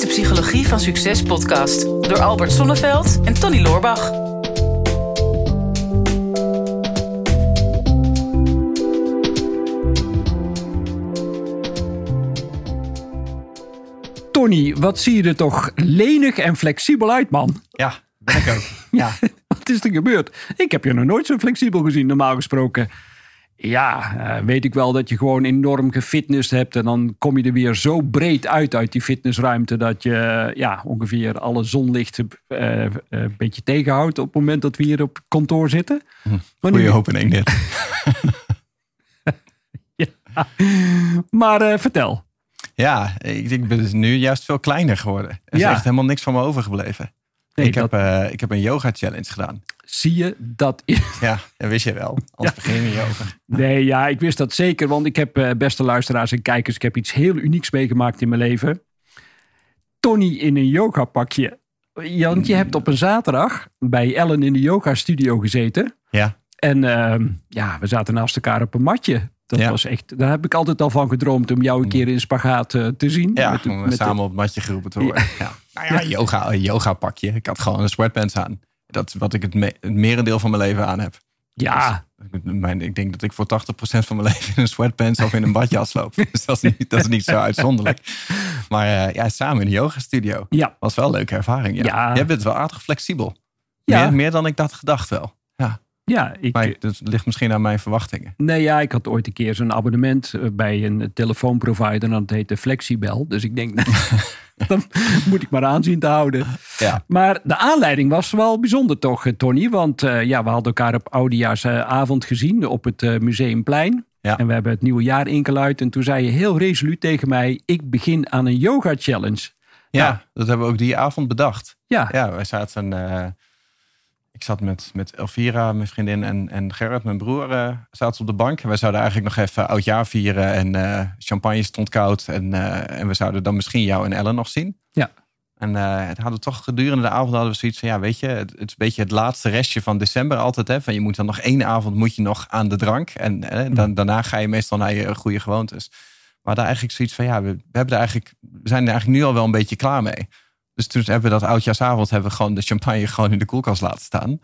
is de Psychologie van Succes podcast door Albert Sonneveld en Tony Loorbach. Tony, wat zie je er toch lenig en flexibel uit, man? Ja, ben ik ook. Ja. wat is er gebeurd? Ik heb je nog nooit zo flexibel gezien, normaal gesproken. Ja, uh, weet ik wel dat je gewoon enorm gefitnessd hebt. En dan kom je er weer zo breed uit uit die fitnessruimte. Dat je ja, ongeveer alle zonlicht uh, een beetje tegenhoudt op het moment dat we hier op kantoor zitten. Hm, goeie opening dit. ja. Maar uh, vertel. Ja, ik, ben dus nu juist veel kleiner geworden. Er is echt helemaal niks van me overgebleven. Nee, ik, heb, ik heb een yoga challenge gedaan. Zie je dat? Ja, dat wist je wel. Anders ja. begin je niet over. Nee, ja, ik wist dat zeker. Want ik heb, uh, beste luisteraars en kijkers, ik heb iets heel unieks meegemaakt in mijn leven. Tony in een yoga pakje. Want je hebt op een zaterdag bij Ellen in de yoga studio gezeten. Ja. En uh, ja, we zaten naast elkaar op een matje. Dat was echt, daar heb ik altijd al van gedroomd om jou een keer in spagaat uh, te zien. Ja, met, om met samen de... op het matje geroepen te worden. Ja. Nou ja, yoga, yoga pakje. Ik had gewoon een sweatpants aan. Dat is wat ik het, me het merendeel van mijn leven aan heb. Ja. Dus, mijn, ik denk dat ik voor 80% van mijn leven in een sweatpants of in een badjas loop. dus dat is niet, dat is niet zo uitzonderlijk. Maar uh, ja, samen in de yoga studio. Ja. Was wel een leuke ervaring. Ja. ja. Jij bent wel aardig flexibel. Ja. Meer, meer dan ik had gedacht wel. Ja. Ik, maar dat ligt misschien aan mijn verwachtingen. Nee, ja, ik had ooit een keer zo'n abonnement eh, bij een telefoonprovider. En dat heette Flexibel. Dus ik denk, dan moet ik maar aanzien te houden. Ja. Maar de aanleiding was wel bijzonder toch, eh, Tony? Want uh, ja, we hadden elkaar op oudejaarsavond gezien op het uh, Museumplein. Ja. En we hebben het nieuwe jaar ingeluid. En toen zei je heel resoluut tegen mij: Ik begin aan een yoga challenge. Ja, ja. dat hebben we ook die avond bedacht. Ja, ja wij zaten ik zat met, met Elvira, mijn vriendin, en, en Gerrit, mijn broer, uh, zaten op de bank. En wij zouden eigenlijk nog even oudjaar vieren. En uh, champagne stond koud. En, uh, en we zouden dan misschien jou en Ellen nog zien. Ja. En het hadden toch gedurende de avond hadden we zoiets van, ja, weet je, het, het is een beetje het laatste restje van december altijd. Hè, van je moet dan nog één avond moet je nog aan de drank. En dan, daarna ga je meestal naar je goede gewoontes. Maar daar eigenlijk zoiets van, ja, we, we, hebben er eigenlijk, we zijn er eigenlijk nu al wel een beetje klaar mee. Dus toen hebben we dat oudjaarsavond hebben we gewoon de champagne gewoon in de koelkast laten staan.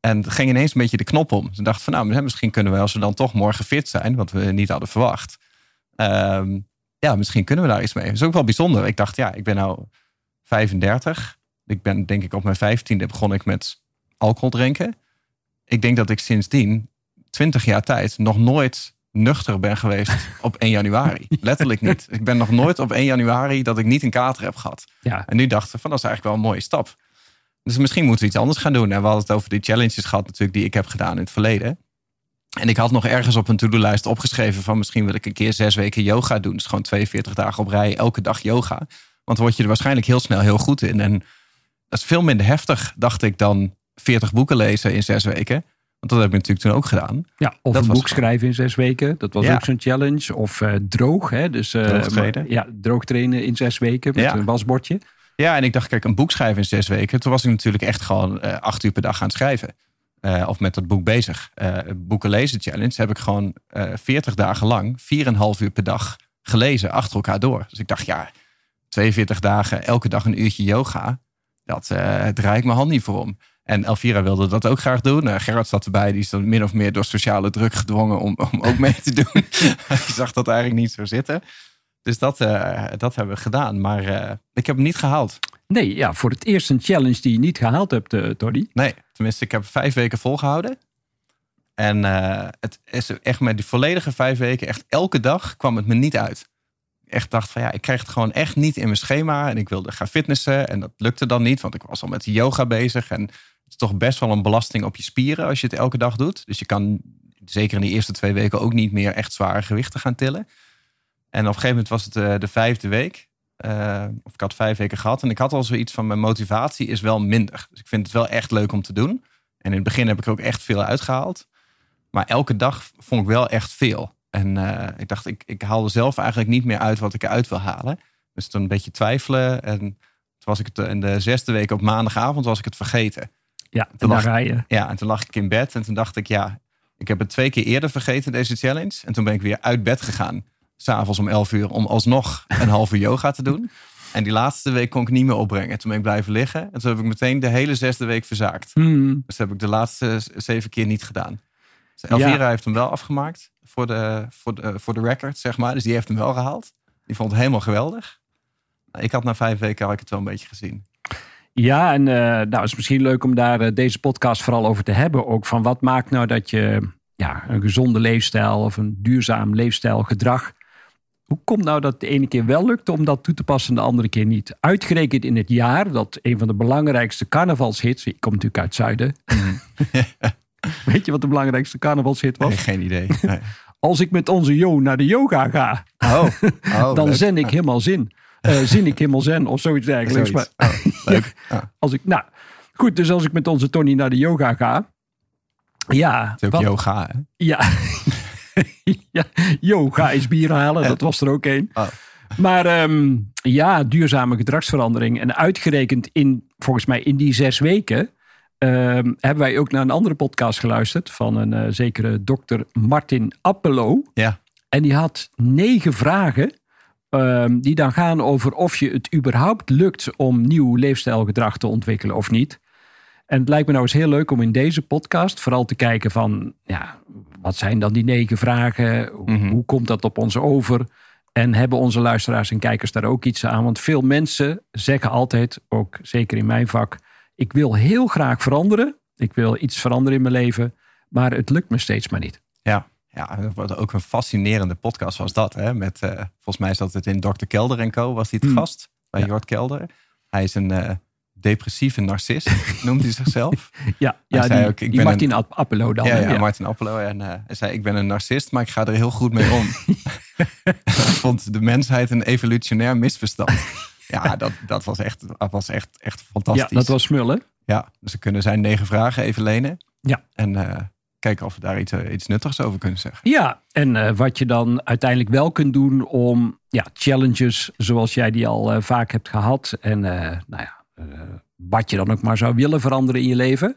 En het ging ineens een beetje de knop om. Ze dachten van nou, misschien kunnen we als we dan toch morgen fit zijn, wat we niet hadden verwacht. Ehm, ja, misschien kunnen we daar iets mee. Dat is ook wel bijzonder. Ik dacht, ja, ik ben nou 35. Ik ben denk ik op mijn 15e begon ik met alcohol drinken. Ik denk dat ik sindsdien 20 jaar tijd nog nooit nuchter ben geweest op 1 januari. Letterlijk niet. Ik ben nog nooit op 1 januari dat ik niet een kater heb gehad. Ja. En nu dachten we van dat is eigenlijk wel een mooie stap. Dus misschien moeten we iets anders gaan doen. En we hadden het over die challenges gehad natuurlijk die ik heb gedaan in het verleden. En ik had nog ergens op een to-do-lijst opgeschreven van misschien wil ik een keer zes weken yoga doen. Dus gewoon 42 dagen op rij, elke dag yoga. Want dan word je er waarschijnlijk heel snel heel goed in. En dat is veel minder heftig, dacht ik, dan 40 boeken lezen in zes weken. Want dat heb ik natuurlijk toen ook gedaan. Ja, of dat een boek schrijven in zes weken. Dat was ook zo'n challenge. Of uh, droog. Hè? Dus, uh, droog trainen. Ja, droog trainen in zes weken met een wasbordje. Ja, en ik dacht, kijk, een boek schrijven in zes weken. Toen was ik natuurlijk echt gewoon uh, acht uur per dag aan het schrijven. of met dat boek bezig. boeken lezen challenge heb ik gewoon veertig dagen lang, vier en half uur per dag gelezen achter elkaar door. Dus ik dacht, ja, 42 dagen, elke dag een uurtje yoga. Dat draai ik mijn hand niet voor om. En Elvira wilde dat ook graag doen. Uh, Gerard zat erbij, die is dan min of meer door sociale druk gedwongen om, om ook mee te doen. Je zag dat eigenlijk niet zo zitten. Dus dat, uh, dat hebben we gedaan. Maar uh, ik heb hem niet gehaald. Nee, ja, voor het eerst een challenge die je niet gehaald hebt, uh, Toddy. Nee, tenminste, ik heb vijf weken volgehouden. En het is echt met die volledige vijf weken, echt elke dag kwam het me niet uit. Echt dacht van ja, ik krijg het gewoon echt niet in mijn schema. En ik wilde gaan fitnessen en dat lukte dan niet, want ik was al met de yoga bezig. En is toch best wel een belasting op je spieren als je het elke dag doet. Dus je kan zeker in die eerste twee weken ook niet meer echt zware gewichten gaan tillen. En op een gegeven moment was het uh, de vijfde week. Uh, of ik had vijf weken gehad. En ik had al zoiets van mijn motivatie is wel minder. Dus ik vind het wel echt leuk om te doen. En in het begin heb ik ook echt veel uitgehaald. Maar elke dag vond ik wel echt veel. En uh, ik dacht, ik, ik haalde zelf eigenlijk niet meer uit wat ik eruit wil halen. Dus toen een beetje twijfelen. En toen was ik het in de zesde week op maandagavond was ik het vergeten. Ja, en lag, ga je. Ja, en toen lag ik in bed en toen dacht ik, ja, ik heb het twee keer eerder vergeten, deze challenge. En toen ben ik weer uit bed gegaan, s'avonds om 11 uur, om alsnog een uur yoga te doen. En die laatste week kon ik niet meer opbrengen. Toen ben ik blijven liggen. En toen heb ik meteen de hele zesde week verzaakt. Hmm. Dus dat heb ik de laatste zeven keer niet gedaan. Elvira Ja. heeft hem wel afgemaakt. Voor de, voor, de, voor de record, zeg maar. Dus die heeft hem wel gehaald. Die vond het helemaal geweldig. Nou, Ik had na vijf weken had ik het wel een beetje gezien. Ja, en eh, nou, het is misschien leuk om daar eh, deze podcast vooral over te hebben. Ook van wat maakt nou dat je ja, een gezonde leefstijl of een duurzaam leefstijlgedrag. Hoe komt nou dat de ene keer wel lukt om dat toe te passen en de andere keer niet? Uitgerekend in het jaar dat een van de belangrijkste carnavalshits. Ik kom natuurlijk uit het zuiden. Weet je wat de belangrijkste carnavalshit was? Nee, geen idee. Nee. Als ik met onze Jo naar de yoga ga, Oh, oh dan leuk. zen ik helemaal zin. Eh, zin ik helemaal zen of zoiets dergelijks. Zoiets. Maar, Oh, leuk. Ja. als ik, nou, goed, dus als ik met onze Tony naar de yoga ga. Ja, Het is ook wat- yoga, hè? ja. ja, yoga is bier halen, dat was er ook één. Oh. Maar ehm, ja, duurzame gedragsverandering. En uitgerekend in, volgens mij in die zes weken, ehm, hebben wij ook naar een andere podcast geluisterd van een eh, zekere dokter Martin Appelo. Ja. En die had negen vragen. ehm, die dan gaan over of je het überhaupt lukt om nieuw leefstijlgedrag te ontwikkelen of niet. En het lijkt me nou eens heel leuk om in deze podcast vooral te kijken van, ja, wat zijn dan die negen vragen? Hoe, Mhm. hoe komt dat op ons over? En hebben onze luisteraars en kijkers daar ook iets aan? Want veel mensen zeggen altijd, ook zeker in mijn vak, ik wil heel graag veranderen. Ik wil iets veranderen in mijn leven, maar het lukt me steeds maar niet. Ja, ja, wat ook een fascinerende podcast was dat. Hè? Met, eh, volgens mij zat het in Dr. Kelder en Co. Was hij het Hmm. gast bij Ja. Jort Kelder. Hij is een eh, depressieve narcist, noemt hij zichzelf. Ja, Hij ja zei die, ook, ik ben Martin Appelo dan. ja, hè? ja, Martin Appelo. En eh, hij zei, ik ben een narcist, maar ik ga er heel goed mee om. hij vond de mensheid een evolutionair misverstand. Ja, dat, dat was echt, dat was echt, echt fantastisch. ja, dat was smullen. Ja, dus we kunnen zijn negen vragen even lenen. Ja. En eh, kijken of we daar iets, eh, iets nuttigs over kunnen zeggen. Ja, en eh, wat je dan uiteindelijk wel kunt doen om ja, challenges zoals jij die al vaak hebt gehad. En nou ja, wat je dan ook maar zou willen veranderen in je leven.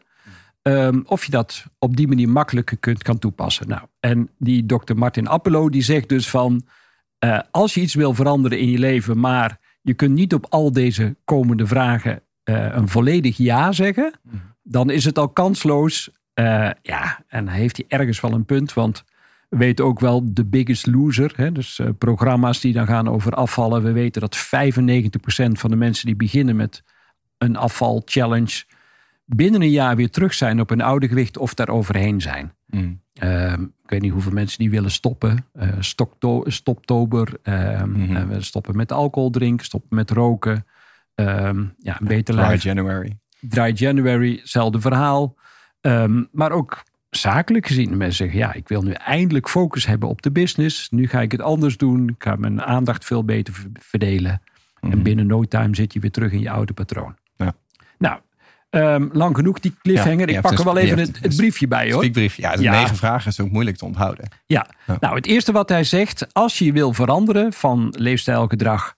ehm, of je dat op die manier makkelijker kunt, kan toepassen. Nou, en die dokter Martin Appelo die zegt dus van... als je iets wil veranderen in je leven, maar je kunt niet op al deze komende vragen eh, een volledig ja zeggen... dan is het al kansloos. Eh, ja, en heeft hij ergens wel een punt, want we weten ook wel de biggest loser. Hè? Dus eh, programma's die dan gaan over afvallen. We weten dat 95% van de mensen die beginnen met een afvalchallenge... binnen een jaar weer terug zijn op hun oude gewicht of daar overheen zijn. Mm. Ehm, ik weet niet hoeveel mensen die willen stoppen. Stokto stoptober. ehm, Mhm. eh, we stoppen met alcohol drinken. Stoppen met roken. Ehm, ja, een beter Dry. January. Dry January, hetzelfde verhaal. Maar ook zakelijk gezien. Mensen zeggen, ja, ik wil nu eindelijk focus hebben op de business. Nu ga ik het anders doen. Ik ga mijn aandacht veel beter ver- verdelen. En Mhm. binnen no time zit je weer terug in je oude patroon. Ja. Nou, ehm, lang genoeg die cliffhanger. Ja, ik pak er wel dus- je even het, het briefje bij hoor. Spiekbrief. Ja, negen vragen is ook moeilijk te onthouden. Ja. Ja. nou het eerste wat hij zegt, als je wil veranderen van leefstijlgedrag,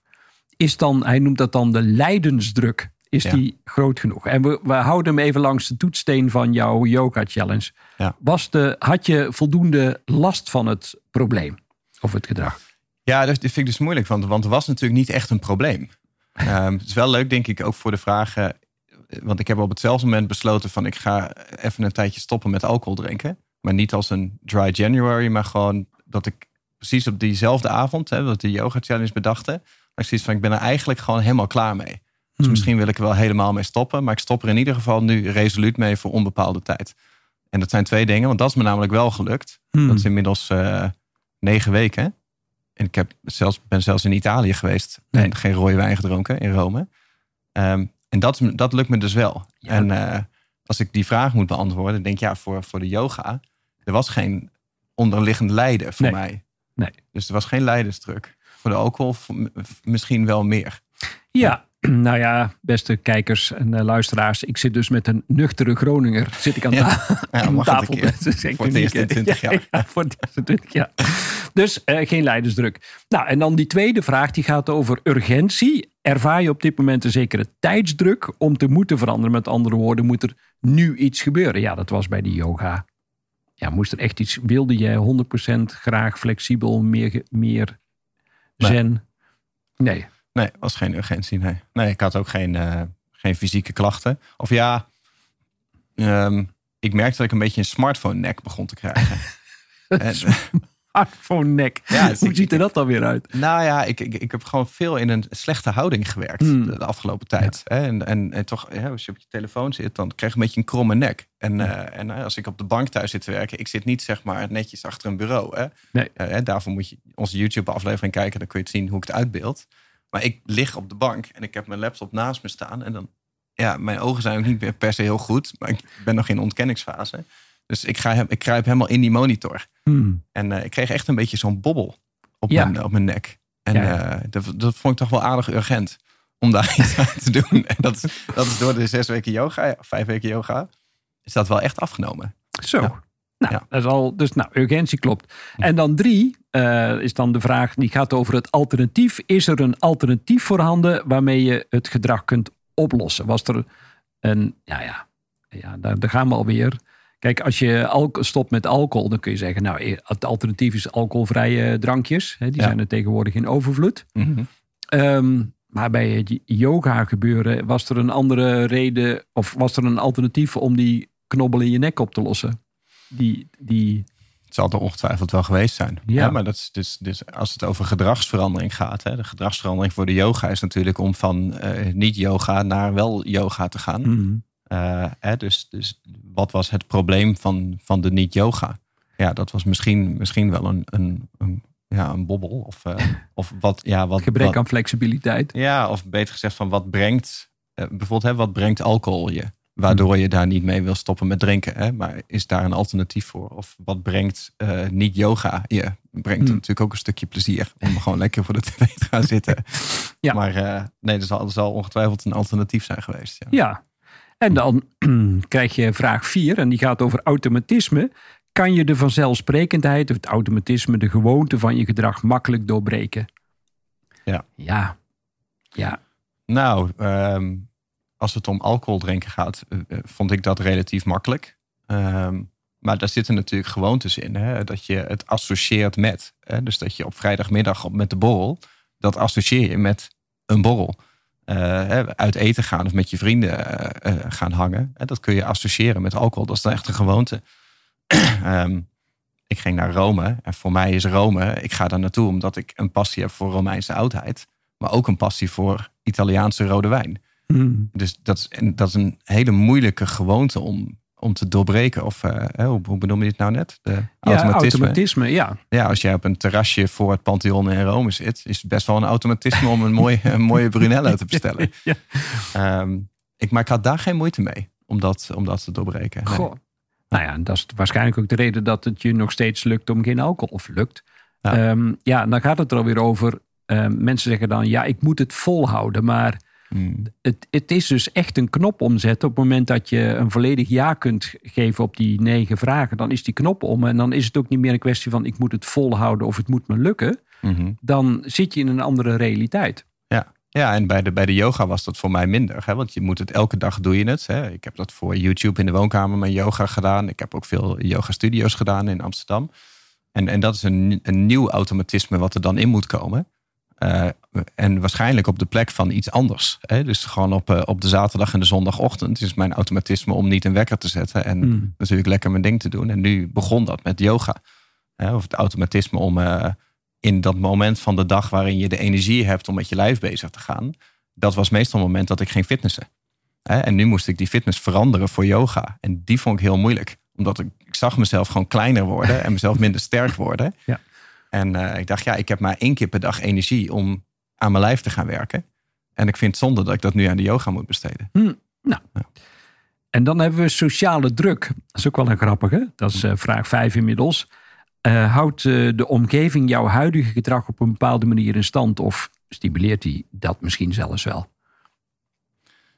is dan, hij noemt dat dan de lijdensdruk. Is die groot genoeg? En we, we houden hem even langs de toetssteen van jouw yoga challenge. Was de, had je voldoende last van het probleem of het gedrag? Ja, dat dat vind ik dus moeilijk, want, want er was natuurlijk niet echt een probleem. Ehm, het is wel leuk, denk ik, ook voor de vragen. Want ik heb op hetzelfde moment besloten van ik ga even een tijdje stoppen met alcohol drinken. Maar niet als een dry January, maar gewoon dat ik precies op diezelfde avond, hè, dat de yoga challenge bedachten, dat ik zoiets van ik ben er eigenlijk gewoon helemaal klaar mee. Dus Hmm. misschien wil ik er wel helemaal mee stoppen, maar ik stop er in ieder geval nu resoluut mee voor onbepaalde tijd. En dat zijn twee dingen, want dat is me namelijk wel gelukt. Hmm. Dat is inmiddels eh, negen weken. En ik heb zelfs, ben zelfs in Italië geweest Nee. en geen rode wijn gedronken in Rome. Ehm, en dat, dat lukt me dus wel. Ja. En eh, als ik die vraag moet beantwoorden, denk ik ja, voor, voor de yoga, er was geen onderliggend lijden voor Nee. mij. Nee. Dus er was geen lijdensdruk. Voor de alcohol misschien wel meer. Ja, nou ja, beste kijkers en eh, luisteraars. Ik zit dus met een nuchtere Groninger. Zit ik aan, Ja. ta- Ja, aan tafel. Voor het uniek, eerst in hè? 20 jaar. Ja, ja, voor het eerst in 20 jaar. Dus eh, geen lijdensdruk. Nou, en dan die tweede vraag, die gaat over urgentie. Ervaar je op dit moment een zekere tijdsdruk om te moeten veranderen? Met andere woorden, moet er nu iets gebeuren? Ja, dat was bij die yoga. Ja, moest er echt iets, wilde je 100% graag flexibel, meer, meer Nee. zen? Nee. Nee, was geen urgentie. Nee, nee ik had ook geen, uh, geen fysieke klachten. Of ja, um, ik merkte dat ik een beetje een smartphone-nek begon te krijgen. en, smartphone-nek. Ja, Hoe ik, ziet er dat dan weer uit? Nou ja, ik, ik, ik heb gewoon veel in een slechte houding gewerkt hmm. de, afgelopen tijd. En, en, en toch, als je op je telefoon zit, dan krijg je een beetje een kromme nek. En, uh, en als ik op de bank thuis zit te werken, ik zit niet zeg maar netjes achter een bureau. Hè? Nee. Uh, daarvoor moet je onze YouTube-aflevering kijken, dan kun je het zien hoe ik het uitbeeld. Maar ik lig op de bank en ik heb mijn laptop naast me staan. En dan, ja, mijn ogen zijn ook niet per se heel goed, maar ik ben nog in ontkenningsfase. Dus ik, ga, ik kruip helemaal in die monitor. Hmm. En uh, ik kreeg echt een beetje zo'n bobbel op, mijn, op mijn nek. En uh, dat, dat vond ik toch wel aardig urgent om daar iets aan te doen. En dat, dat is door de zes weken yoga, vijf weken yoga, is dat wel echt afgenomen. Zo. Nou, ja. dat is al, dus nou, urgentie klopt. En dan drie uh, is dan de vraag, die gaat over het alternatief. Is er een alternatief voorhanden waarmee je het gedrag kunt oplossen? Was er een, ja, ja, ja daar, daar gaan we alweer. Kijk, als je stopt met alcohol, dan kun je zeggen, nou, eh, het alternatief is alcoholvrije drankjes. Hè, die zijn er tegenwoordig in overvloed. Mm -hmm. maar bij het yoga gebeuren, was er een andere reden of was er een alternatief om die knobbel in je nek op te lossen? Die, die... Het zal er ongetwijfeld wel geweest zijn. Ja. maar dat is dus, dus als het over gedragsverandering gaat. Hè, de gedragsverandering voor de yoga is natuurlijk om van uh, niet yoga naar wel yoga te gaan. Mm hè, dus, dus wat was het probleem van, van de niet-yoga? Ja, dat was misschien, misschien wel een, een, een ja, een bobbel. Of, uh, of wat, ja, wat, Gebrek aan flexibiliteit. Ja, of beter gezegd van wat brengt, uh, bijvoorbeeld hè, wat brengt alcohol je? Waardoor je daar niet mee wil stoppen met drinken. Hè? Maar is daar een alternatief voor? Of wat brengt uh, niet yoga je? Brengt hmm. natuurlijk ook een stukje plezier. Om gewoon lekker voor de tv te gaan zitten. ja. Maar nee, er zal, er zal ongetwijfeld een alternatief zijn geweest. Ja, ja en dan krijg je vraag 4 en die gaat over automatisme. Kan je de vanzelfsprekendheid of het automatisme, de gewoonte van je gedrag makkelijk doorbreken? Ja. Ja. Ja. Nou, ehm, als het om alcohol drinken gaat, eh, eh, vond ik dat relatief makkelijk. Ehm, maar daar zitten natuurlijk gewoontes in. Hè? Dat je het associeert met. Hè? Dus dat je op vrijdagmiddag op, met de borrel, dat associeer je met een borrel. Uh, uit eten gaan of met je vrienden uh, gaan hangen. dat kun je associëren met alcohol. Dat is dan echt een gewoonte. um, ik ging naar Rome. En voor mij is Rome, ik ga daar naartoe omdat ik een passie heb voor Romeinse oudheid. Maar ook een passie voor Italiaanse rode wijn. Mm. Dus dat is, dat is een hele moeilijke gewoonte om, om te doorbreken. Of uh, hoe, hoe benoem je dit nou net? De automatisme. Ja, automatisme, ja. Ja, als jij op een terrasje voor het Pantheon in Rome zit, is het best wel een automatisme om een, mooie, een mooie Brunello te bestellen. ja. Um, ik, maar ik had daar geen moeite mee om dat, om dat te doorbreken. Nee. Goh. Nou ja, dat is waarschijnlijk ook de reden dat het je nog steeds lukt om geen alcohol of lukt. Ja, um, ja dan gaat het er alweer over. Um, mensen zeggen dan, ja, ik moet het volhouden, maar Hmm. Het, het, is dus echt een knop omzetten. Op het moment dat je een volledig ja kunt geven op die negen vragen, dan is die knop om. En dan is het ook niet meer een kwestie van ik moet het volhouden of het moet me lukken. Mhm. Dan zit je in een andere realiteit. Ja, ja en bij de, bij de yoga was dat voor mij minder. Hè? Want je moet het elke dag doe je het. Hè? Ik heb dat voor YouTube in de woonkamer mijn yoga gedaan. Ik heb ook veel yoga studio's gedaan in Amsterdam. En, en dat is een, een nieuw automatisme wat er dan in moet komen. Uh, en waarschijnlijk op de plek van iets anders. Hè? Dus gewoon op, uh, op de zaterdag en de zondagochtend is mijn automatisme om niet een wekker te zetten. En mm. natuurlijk lekker mijn ding te doen. En nu begon dat met yoga. Hè? Of het automatisme om uh, in dat moment van de dag waarin je de energie hebt om met je lijf bezig te gaan. Dat was meestal het moment dat ik ging fitnessen. Hè? En nu moest ik die fitness veranderen voor yoga. En die vond ik heel moeilijk. Omdat ik, ik zag mezelf gewoon kleiner worden en mezelf minder sterk worden. Ja. En uh, ik dacht, ja, ik heb maar één keer per dag energie om aan mijn lijf te gaan werken. En ik vind het zonde dat ik dat nu aan de yoga moet besteden. Hm, nou. Ja. En dan hebben we sociale druk. Dat is ook wel een grappige. Dat is uh, vraag 5 inmiddels. Uh, houdt de omgeving jouw huidige gedrag op een bepaalde manier in stand? Of stimuleert die dat misschien zelfs wel?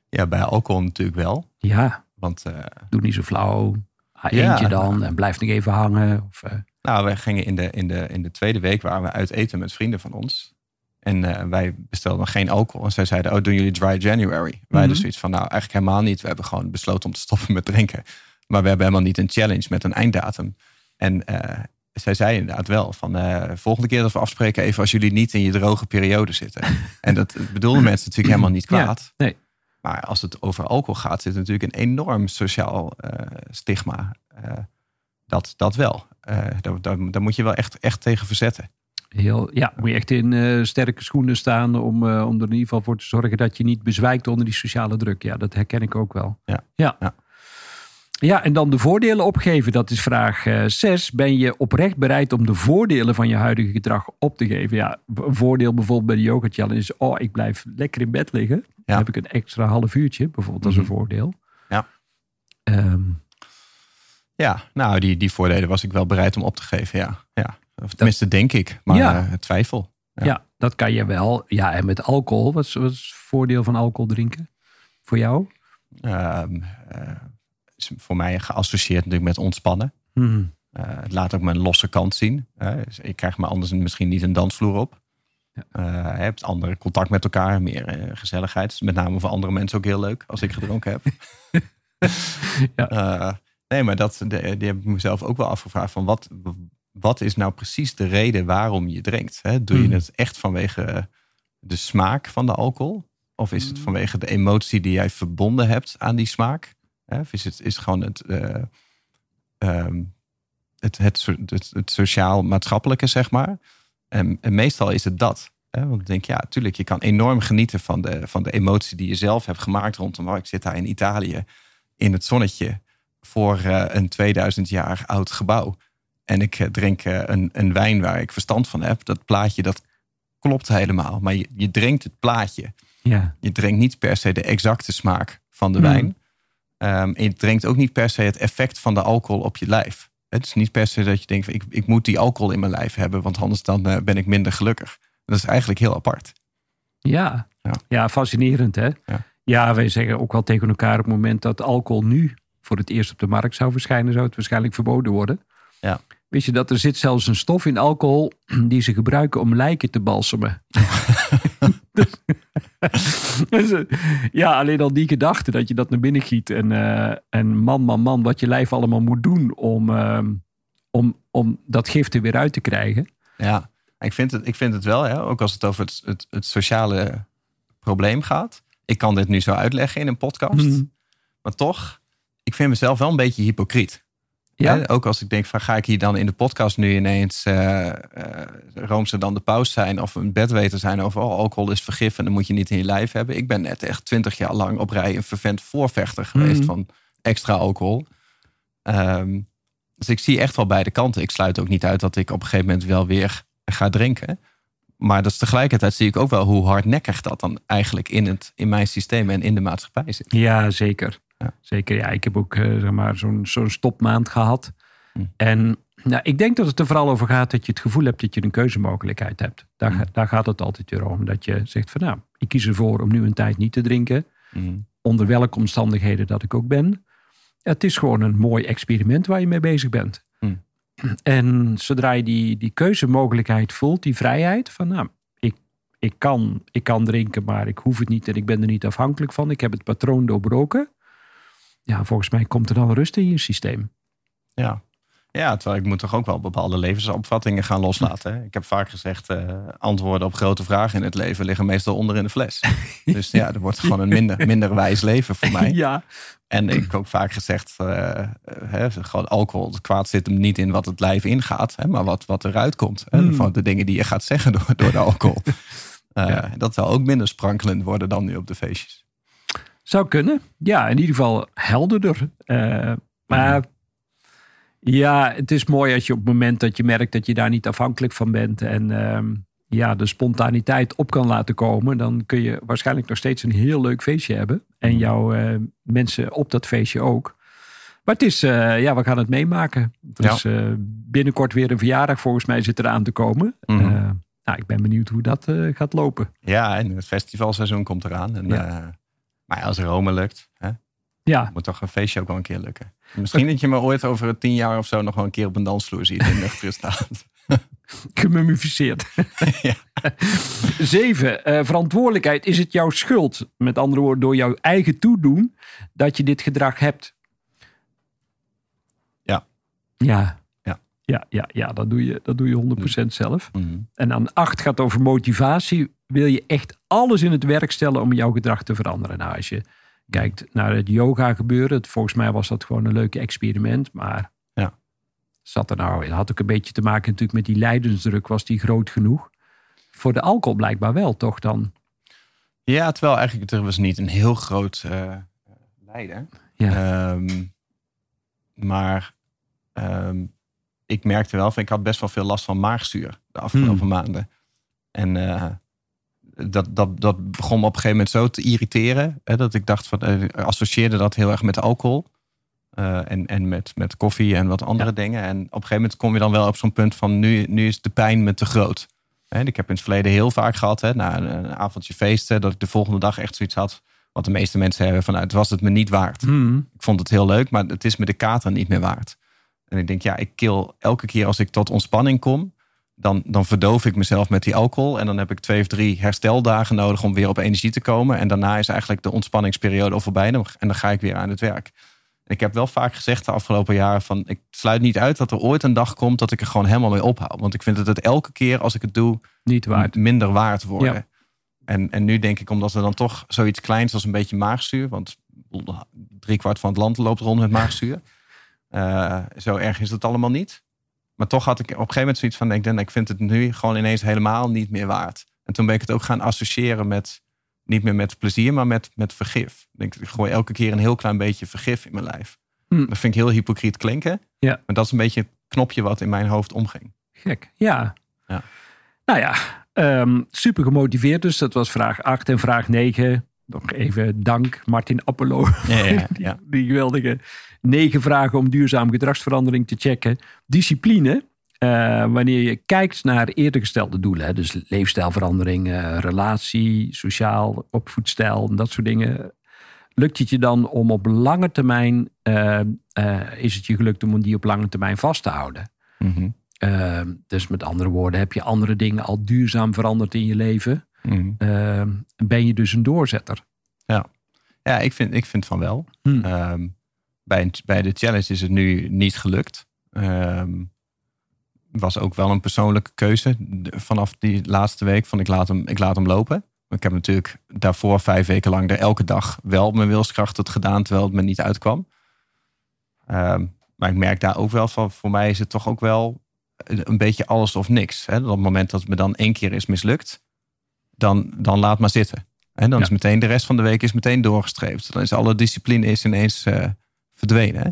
Ja, bij alcohol natuurlijk wel. Ja, want, doe niet zo flauw. Ha, eentje dan en blijf nog even hangen. Of, nou, wij gingen in de, in, de, in de tweede week waren we uit eten met vrienden van ons. En uh, wij bestelden geen alcohol. En zij zeiden, oh, doen jullie dry January? Wij mm hadden zoiets van, nou, eigenlijk helemaal niet. We hebben gewoon besloten om te stoppen met drinken. Maar we hebben helemaal niet een challenge met een einddatum. En uh, zij zei inderdaad wel van uh, volgende keer dat we afspreken even als jullie niet in je droge periode zitten. en dat bedoelden mensen natuurlijk helemaal niet kwaad. nee. Maar als het over alcohol gaat, zit natuurlijk een enorm sociaal stigma. dat, dat wel. Daar, daar, daar moet je wel echt, echt tegen verzetten. Heel, ja, moet je echt in uh, sterke schoenen staan om, uh, om er in ieder geval voor te zorgen dat je niet bezwijkt onder die sociale druk. Ja, dat herken ik ook wel. Ja. Ja. ja. ja en dan de voordelen opgeven. Dat is vraag 6. Uh, ben je oprecht bereid om de voordelen van je huidige gedrag op te geven? Ja, een voordeel bijvoorbeeld bij de yoga challenge is: oh, ik blijf lekker in bed liggen. Ja. Dan heb ik een extra half uurtje, bijvoorbeeld, als een mhm. voordeel. Ja. Um, ja, nou, die, die voordelen was ik wel bereid om op te geven. Ja. ja. Of tenminste, denk ik. Maar ja. uh, twijfel. Ja. ja. dat kan je wel. Ja, en met alcohol. Wat is, wat is het voordeel van alcohol drinken? Voor jou? Uh, uh, is voor mij geassocieerd natuurlijk met ontspannen. Hmm. het laat ook mijn losse kant zien. Dus ik krijg me anders misschien niet een dansvloer op. Ja. je hebt andere contact met elkaar, meer gezelligheid. Met name voor andere mensen ook heel leuk als ik gedronken heb. ja. Nee, maar dat, die heb ik mezelf ook wel afgevraagd. Van wat, wat is nou precies de reden waarom je drinkt? Hè? Doe je hmm. het echt vanwege de smaak van de alcohol? Of is het hmm. vanwege de emotie die jij verbonden hebt aan die smaak? Of is het, is gewoon het, uh, het, het, het, sociaal-maatschappelijke, zeg maar? En, en, meestal is het dat. Hè? Want ik denk, ja, tuurlijk, je kan enorm genieten van de, van de emotie die je zelf hebt gemaakt rondom. Oh, ik zit daar in Italië in het zonnetje voor uh, een 2000 jaar oud gebouw. En ik eh, drink eh, een, een wijn waar ik verstand van heb. Dat plaatje, dat klopt helemaal. Maar je, je drinkt het plaatje. Ja. Je drinkt niet per se de exacte smaak van de hmm. wijn. Um, en je drinkt ook niet per se het effect van de alcohol op je lijf. Het is niet per se dat je denkt, ik, ik moet die alcohol in mijn lijf hebben, want anders dan uh, ben ik minder gelukkig. Dat is eigenlijk heel apart. Ja, ja. ja fascinerend hè. Ja. ja, wij zeggen ook wel tegen elkaar op het moment dat alcohol nu voor het eerst op de markt zou verschijnen, zou het waarschijnlijk verboden worden. Ja. Wist je dat er zit zelfs een stof in alcohol die ze gebruiken om lijken te balsemen? Dus, eh, ja, alleen al die gedachte dat je dat naar binnen giet. En, uh, en man, man, man, wat je lijf allemaal moet doen om, uh, om, om dat gift er weer uit te krijgen. Ja, ik vind het, ik vind het wel, hè, ook als het over het, het, het sociale probleem gaat. Ik kan dit nu zo uitleggen in een podcast. Mm. Maar toch, ik vind mezelf wel een beetje hypocriet. Ja? Ook als ik denk van ga ik hier dan in de podcast nu ineens uh, uh, dan de paus zijn of een bedweter zijn over oh, alcohol is vergif en dan moet je niet in je lijf hebben. Ik ben net echt twintig jaar lang op rij een vervent voorvechter geweest mhm. van extra alcohol. Um, dus ik zie echt wel beide kanten. Ik sluit ook niet uit dat ik op een gegeven moment wel weer ga drinken. Maar dat is tegelijkertijd zie ik ook wel hoe hardnekkig dat dan eigenlijk in, het, in mijn systeem en in de maatschappij zit. Ja, zeker. Zeker, ja. Ik heb ook uh, zeg maar, zo'n zo'n stopmaand gehad. Hm. En nou, ik denk dat het er vooral over gaat dat je het gevoel hebt dat je een keuzemogelijkheid hebt. Daar, hm. daar gaat het altijd weer om. Dat je zegt van nou, ik kies ervoor om nu een tijd niet te drinken. Hm. Onder welke omstandigheden dat ik ook ben. Het is gewoon een mooi experiment waar je mee bezig bent. En zodra je die, die keuzemogelijkheid voelt, die vrijheid van nou, ik, ik, kan, ik kan drinken, maar ik hoef het niet en ik ben er niet afhankelijk van. Ik heb het patroon doorbroken ja, volgens mij komt er dan rust in je systeem. Ja. Ja, terwijl ik moet toch ook wel bepaalde levensopvattingen gaan loslaten. Ik heb vaak gezegd, uh, antwoorden op grote vragen in het leven liggen meestal onder in de fles. dus ja, er wordt gewoon een minder, minder wijs leven voor mij. Ja. En ik heb ook vaak gezegd, uh, gewoon alcohol, het kwaad zit hem niet in wat het lijf ingaat, hè, maar wat, wat eruit komt. Mm. Van de dingen die je gaat zeggen door, door de alcohol. Uh, Dat zal ook minder sprankelend worden dan nu op de feestjes. Zou kunnen. Ja, in ieder geval helderder. Uh, maar ja, het is mooi als je op het moment dat je merkt dat je daar niet afhankelijk van bent. En uh, ja, de spontaniteit op kan laten komen. Dan kun je waarschijnlijk nog steeds een heel leuk feestje hebben. En mhm. jouw uh, mensen op dat feestje ook. Maar het is, uh, ja, we gaan het meemaken. Dus ja. binnenkort weer een verjaardag volgens mij zit eraan te komen. Mm nou, ik ben benieuwd hoe dat gaat lopen. Ja, en het festivalseizoen komt eraan. En ja. Maar als Rome lukt, hè, ja. moet toch een feestje ook wel een keer lukken. Misschien dat je me ooit over tien jaar of zo nog wel een keer op een dansvloer ziet in nuchtere staat. Gemummificeerd. ja. Zeven, uh, verantwoordelijkheid. Is het jouw schuld? Met andere woorden, door jouw eigen toedoen dat je dit gedrag hebt? Ja. Ja. Ja. Ja, ja, dat, doe je, dat doe je 100% zelf. Mhm. En dan acht gaat over motivatie. Wil je echt alles in het werk stellen om jouw gedrag te veranderen? Nou, als je kijkt naar het yoga gebeuren. het- Volgens mij was dat gewoon een leuk experiment. Maar Ja. zat er nou, het had ook een beetje te maken natuurlijk met die lijdensdruk. Was die groot genoeg? Voor de alcohol blijkbaar wel, toch dan? Ja, terwijl eigenlijk er was niet een heel groot eh lijden. Ja. Ehm, maar ehm, ik merkte wel van ik had best wel veel last van maagzuur de afgelopen Hmm. maanden. En eh, dat, dat, dat begon me op een gegeven moment zo te irriteren. Hè, dat ik dacht van eh, ik associeerde dat heel erg met alcohol. eh, en en met, met koffie en wat andere Ja. dingen. En op een gegeven moment kom je dan wel op zo'n punt van nu, nu is de pijn me te groot. Ik heb in het verleden heel vaak gehad, hè, na een, een avondje feesten, dat ik de volgende dag echt zoiets had. Wat de meeste mensen hebben van, nou, het was het me niet waard. Hmm. Ik vond het heel leuk, maar het is me de kater niet meer waard. En ik denk, ja, ik kill elke keer als ik tot ontspanning kom, dan, dan verdoof ik mezelf met die alcohol. En dan heb ik twee of drie hersteldagen nodig om weer op energie te komen. En daarna is eigenlijk de ontspanningsperiode al voorbij. En dan ga ik weer aan het werk. En ik heb wel vaak gezegd de afgelopen jaren van, ik sluit niet uit dat er ooit een dag komt dat ik er gewoon helemaal mee ophoud. Want ik vind het het elke keer als ik het doe, Niet waard. minder waard worden. Ja. En, en nu denk ik, omdat er dan toch zoiets kleins als een beetje maagzuur, want driekwart van het land loopt rond met maagzuur. Eh, zo erg is het allemaal niet. Maar toch had ik op een gegeven moment zoiets van, ik, denk, ik vind het nu gewoon ineens helemaal niet meer waard. En toen ben ik het ook gaan associëren met, niet meer met plezier, maar met, met vergif. Ik denk, ik gooi elke keer een heel klein beetje vergif in mijn lijf. Hm. Dat vind ik heel hypocriet klinken. Ja. Maar dat is een beetje het knopje wat in mijn hoofd omging. Gek, ja. Ja. Nou ja, ehm, super gemotiveerd dus. Dat was vraag 8 en vraag 9. Nog even dank Martin Appelo. Ja, ja, ja. Die geweldige negen vragen om duurzaam gedragsverandering te checken. Discipline. eh, wanneer je kijkt naar eerder gestelde doelen. Hè, dus leefstijlverandering, eh, relatie, sociaal, opvoedstijl en dat soort dingen. Lukt het je dan om op lange termijn, eh, is het je gelukt om die op lange termijn vast te houden? Mhm. Dus met andere woorden, heb je andere dingen al duurzaam veranderd in je leven? Mhm. Uh, ben je dus een doorzetter? Ja, ik vind, ik vind van wel. Hmm. Ehm, bij, een- bij de challenge is het nu niet gelukt. Ehm was ook wel een persoonlijke keuze. Vanaf die laatste week van ik laat hem, ik laat hem lopen. Ik heb natuurlijk daarvoor vijf weken lang er elke dag wel mijn wilskracht het gedaan, terwijl het me niet uitkwam. Ehm, maar ik merk daar ook wel van, voor mij is het toch ook wel een beetje alles of niks. Hè? Op het moment dat het me dan één keer is mislukt, dan, dan laat maar zitten. En dan Ja. is meteen de rest van de week is meteen doorgestreept. Dan is alle discipline is ineens eh, verdwenen. hè.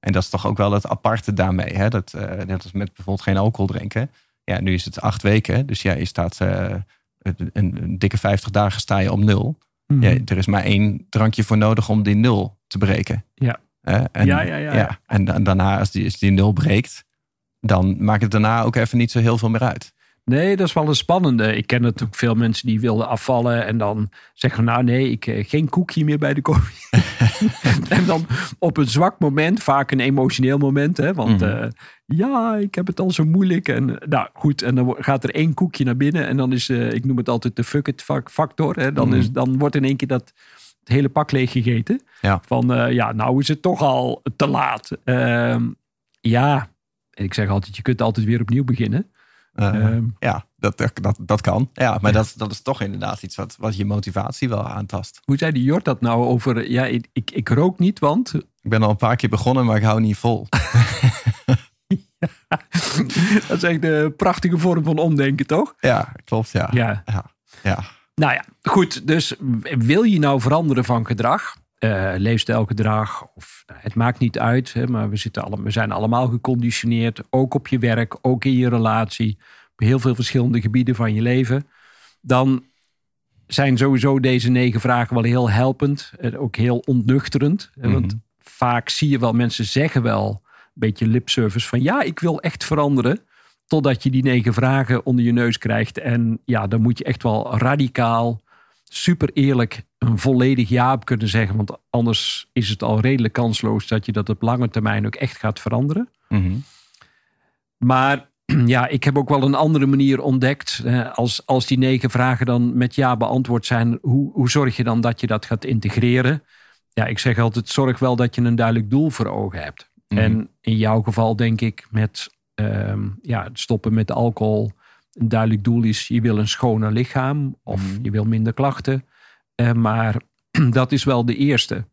En dat is toch ook wel het aparte daarmee. Hè? Dat, eh, net als met bijvoorbeeld geen alcohol drinken. Ja, nu is het acht weken. Dus ja, je staat eh, een, een dikke 50 dagen sta je op nul. Mhm. Ja, er is maar één drankje voor nodig om die nul te breken. Ja. En, Ja, ja, ja, ja. En da- daarna, als die, als die nul breekt, dan maakt het daarna ook even niet zo heel veel meer uit. Nee, dat is wel een spannende. Ik ken natuurlijk veel mensen die wilden afvallen en dan zeggen: Nou, nee, ik eh, geen koekje meer bij de koffie. en dan op een zwak moment, vaak een emotioneel moment, hè, want Mhm. eh, ja, ik heb het al zo moeilijk. En nou goed, en dan gaat er één koekje naar binnen en dan is, eh, ik noem het altijd de fuck it fac- factor. Hè, dan, Mhm. is, dan wordt in één keer dat het hele pak leeg gegeten. Ja. Van eh, ja, nou is het toch al te laat. Ehm, ja, en ik zeg altijd: je kunt altijd weer opnieuw beginnen. Eh, Ehm, ja, dat, dat, dat kan. Ja, maar Ja. Dat, dat is toch inderdaad iets wat, wat je motivatie wel aantast. Hoe zei die Jort dat nou over... Ja, ik, ik, ik rook niet, want... Ik ben al een paar keer begonnen, maar ik hou niet vol. dat is echt een prachtige vorm van omdenken, toch? Ja, klopt. Ja. Ja. Ja. ja. Nou ja, goed. Dus wil je nou veranderen van gedrag? Eh, leefstijlgedrag, of nou, het maakt niet uit. Hè, maar we, zitten alle, we zijn allemaal geconditioneerd. Ook op je werk, ook in je relatie. Op heel veel verschillende gebieden van je leven. Dan zijn sowieso deze negen vragen wel heel helpend. En ook heel ontnuchterend. hè, Want Mhm. vaak zie je wel, mensen zeggen wel een beetje lipservice van ja, ik wil echt veranderen. Totdat je die negen vragen onder je neus krijgt. En ja, dan moet je echt wel radicaal, super eerlijk, een volledig ja op kunnen zeggen. Want anders is het al redelijk kansloos dat je dat op lange termijn ook echt gaat veranderen. Mhm. Maar ja, ik heb ook wel een andere manier ontdekt. Als, als die negen vragen dan met ja beantwoord zijn, hoe, hoe zorg je dan dat je dat gaat integreren? Ja, ik zeg altijd: zorg wel dat je een duidelijk doel voor ogen hebt. Mhm. En in jouw geval denk ik met ehm, ja, stoppen met alcohol een duidelijk doel is, je wil een schoner lichaam of Mhm. je wil minder klachten. Eh, maar dat is wel de eerste.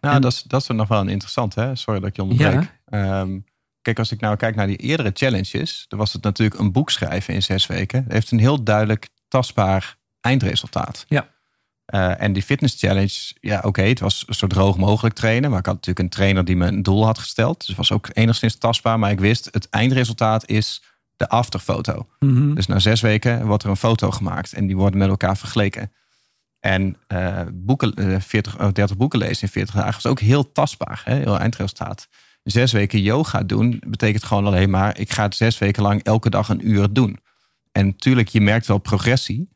Nou, En- dat, is, dat is nog wel een interessant, hè? Sorry dat ik je onderbreek. Ehm, kijk, als ik nou kijk naar die eerdere challenges, dan was het natuurlijk een boek schrijven in zes weken. Het heeft een heel duidelijk tastbaar eindresultaat. Ja. Eh, en die fitness challenge, ja, oké, het was zo droog mogelijk trainen. Maar ik had natuurlijk een trainer die me een doel had gesteld. Dus het was ook enigszins tastbaar. Maar ik wist, het eindresultaat is de afterfoto. Mhm. Dus na zes weken wordt er een foto gemaakt en die worden met elkaar vergeleken. En eh, boeken, eh, 40, eh, 30 boeken lezen in 40 dagen is ook heel tastbaar, hè? heel eindresultaat. Zes weken yoga doen betekent gewoon alleen maar, ik ga het zes weken lang elke dag een uur doen. En natuurlijk, je merkt wel progressie,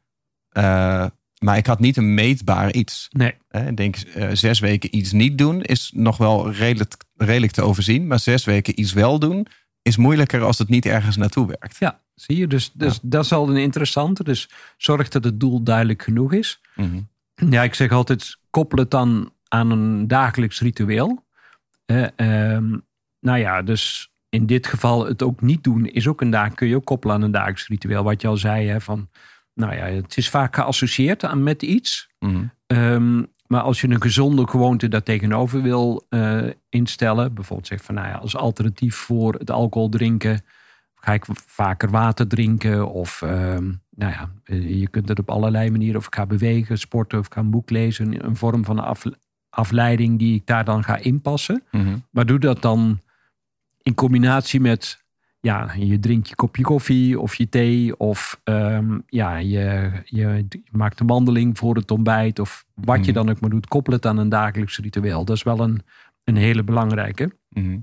eh, maar ik had niet een meetbaar iets. Nee, Hè, Ik denk, zes weken iets niet doen is nog wel redelijk, redelijk te overzien. Maar zes weken iets wel doen is moeilijker als het niet ergens naartoe werkt. ja, zie je. Dus, dus dat is al een interessante. Dus zorg dat het doel duidelijk genoeg is. Mhm. Ja, ik zeg altijd, koppel het dan aan een dagelijks ritueel. Eh, ehm, nou ja, dus in dit geval het ook niet doen is ook een dag, kun je ook koppelen aan een dagelijks ritueel. Wat je al zei, hè, van, nou ja, het is vaak geassocieerd aan met iets. Mhm. Ehm, maar als je een gezonde gewoonte daar tegenover wil eh, instellen, bijvoorbeeld zeg van, nou ja, als alternatief voor het alcohol drinken, ga ik vaker water drinken of, ehm, nou ja, eh, je kunt het op allerlei manieren, of ik ga bewegen, sporten of ik ga een boek lezen, een vorm van af, afleiding die ik daar dan ga inpassen. Mhm. Maar doe dat dan in combinatie met, ja, je drinkt je kopje koffie of je thee. Of ehm, ja, je, je maakt een wandeling voor het ontbijt. Of wat je Mhm. dan ook maar doet, koppel het aan een dagelijks ritueel. Dat is wel een, een hele belangrijke. Mhm.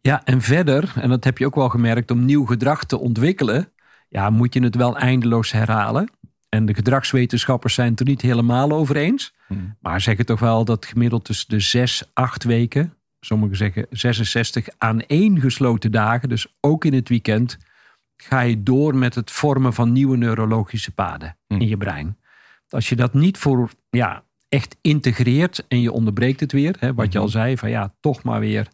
Ja, en verder, en dat heb je ook wel gemerkt, om nieuw gedrag te ontwikkelen, ja, moet je het wel eindeloos herhalen. En de gedragswetenschappers zijn het er niet helemaal over eens. Mhm. Maar zeggen toch wel dat gemiddeld tussen de 6, 8 weken, sommigen zeggen 66 aan één gesloten dagen, dus ook in het weekend, ga je door met het vormen van nieuwe neurologische paden Hm. in je brein. Als je dat niet voor ja, echt integreert en je onderbreekt het weer, hè, wat je al zei, van ja, toch maar weer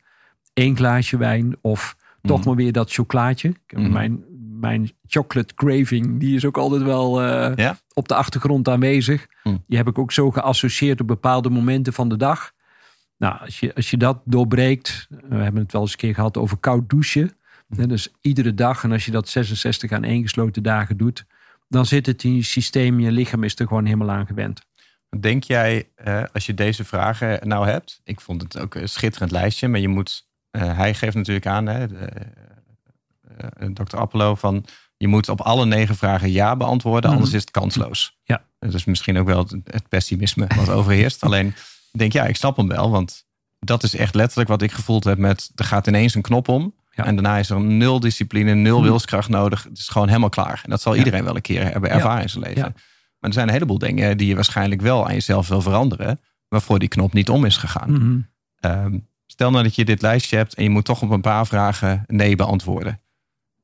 één glaasje wijn of toch Mhm. maar weer dat chocolaatje. Ik heb. Mijn, mijn chocolate craving, die is ook altijd wel eh, Ja? op de achtergrond aanwezig. Hm. Die heb ik ook zo geassocieerd op bepaalde momenten van de dag. Nou, als je, als je dat doorbreekt, we hebben het wel eens een keer gehad over koud douchen. Hè, Dus iedere dag, en als je dat 66 aan één gesloten dagen doet, dan zit het in je systeem, je lichaam is er gewoon helemaal aan gewend. Denk jij, eh, als je deze vragen nou hebt, ik vond het ook een schitterend lijstje, maar je moet, eh, hij geeft natuurlijk aan, hè, eh, Dr. Appelo, van je moet op alle negen vragen ja beantwoorden, Mhm. anders is het kansloos. Ja. Dat is misschien ook wel het, pessimisme wat overheerst. Alleen, denk ja, ik snap hem wel, want dat is echt letterlijk wat ik gevoeld heb met, er gaat ineens een knop om. Ja. En daarna is er nul discipline, nul Mhm. wilskracht nodig. Het is gewoon helemaal klaar. En dat zal Ja. iedereen wel een keer hebben ervaren in zijn leven. Maar er zijn een heleboel dingen die je waarschijnlijk wel aan jezelf wil veranderen. Waarvoor die knop niet om is gegaan. Mhm. Ehm, stel nou dat je dit lijstje hebt en je moet toch op een paar vragen nee beantwoorden.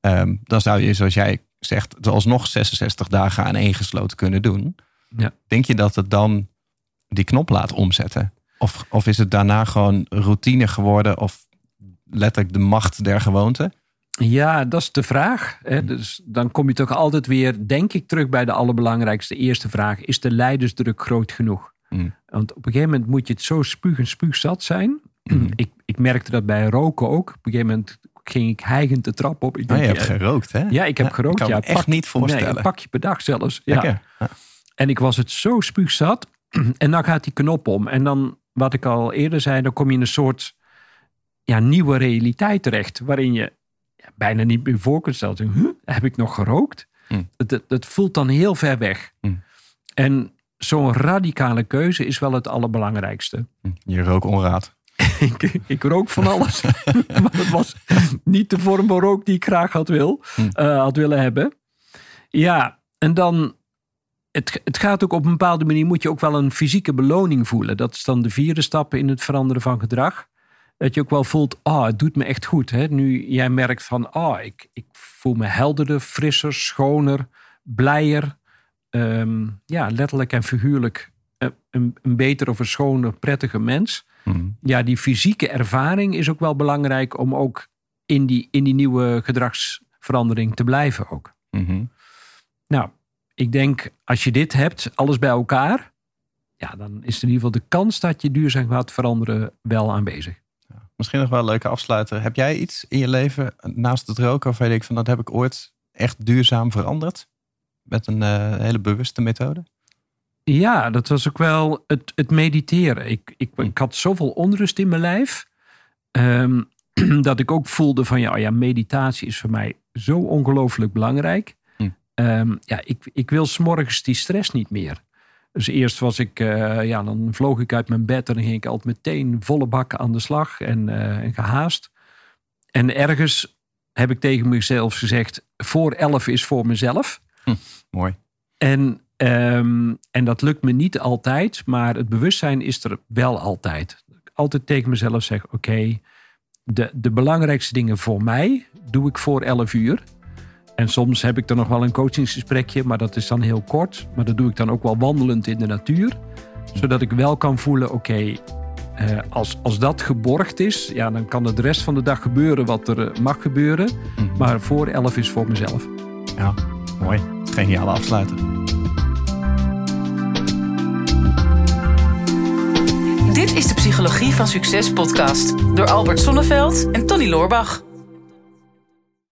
Ehm, dan zou je, zoals jij zegt, het alsnog 66 dagen aan één gesloten kunnen doen. Ja. Denk je dat het dan die knop laat omzetten? Of, of is het daarna gewoon routine geworden of letterlijk de macht der gewoonte? Ja, dat is de vraag. Hè. Dus dan kom je toch altijd weer, denk ik, terug bij de allerbelangrijkste eerste vraag. Is de leidersdruk groot genoeg? Mm. Want op een gegeven moment moet je het zo spuug en spuugzat zijn. Mhm. Ik, ik merkte dat bij roken ook. Op een gegeven moment ging ik hijgend de trap op. Ik Oh, denk, je hebt ja, gerookt, hè? ja, ik heb gerookt. Ik kan ja, me echt pak- niet voorstellen. Nee, een pakje per dag zelfs. Ja. Ja. En ik was het zo spuugzat. En dan gaat die knop om. En dan, wat ik al eerder zei, dan kom je in een soort ja, nieuwe realiteit terecht. Waarin je ja, bijna niet meer voor kunt stellen. Huh, heb ik nog gerookt? Het, het, het voelt dan heel ver weg. Hm. En zo'n radicale keuze is wel het allerbelangrijkste. Je rook onraad. ik, ik rook van alles. maar het was niet de vorm van rook die ik graag had, wil, Hm. eh, had willen hebben. Ja, en dan... Het, het gaat ook op een bepaalde manier... moet je ook wel een fysieke beloning voelen. Dat is dan de vierde stap in het veranderen van gedrag. Dat je ook wel voelt, oh, het doet me echt goed. Hè? Nu jij merkt van, oh, ik, ik voel me helderder, frisser, schoner, blijer. Ehm, ja, letterlijk en figuurlijk eh, een, een beter of een schoner, prettiger mens Mhm. ja, die fysieke ervaring is ook wel belangrijk om ook in, die, in die nieuwe gedragsverandering te blijven ook. Mhm. Nou, ik denk als je dit hebt, alles bij elkaar, ja, dan is in ieder geval de kans dat je duurzaam gaat veranderen wel aanwezig. Misschien nog wel een leuke afsluiter. Heb jij iets in je leven naast het roken waarvan je denkt van dat heb ik ooit echt duurzaam veranderd? Met een eh, hele bewuste methode? Ja, dat was ook wel het, het mediteren. Ik, ik, ik had zoveel onrust in mijn lijf. ehm, dat ik ook voelde van ja, oh ja, meditatie is voor mij zo ongelooflijk belangrijk. Hm. Ehm, ja, ik, ik wil s'morgens die stress niet meer. Dus eerst was ik, eh, ja, dan vloog ik uit mijn bed en dan ging ik altijd meteen volle bak aan de slag en, eh, en gehaast. En ergens heb ik tegen mezelf gezegd: voor elf is voor mezelf. Mooi. En, ehm, en dat lukt me niet altijd, maar het bewustzijn is er wel altijd. Altijd tegen mezelf zeg: oké, de, de belangrijkste dingen voor mij doe ik voor 11 uur. En soms heb ik er nog wel een coachingsgesprekje, maar dat is dan heel kort. Maar dat doe ik dan ook wel wandelend in de natuur. Zodat ik wel kan voelen: oké, eh, als, als dat geborgd is, ja, dan kan er de rest van de dag gebeuren wat er eh, mag gebeuren. Mhm. Maar voor 11 is voor mezelf. Ja, mooi. Geniale afsluiter. Dit is de Psychologie van Succes podcast door Albert Sonneveld en Tony Loorbach.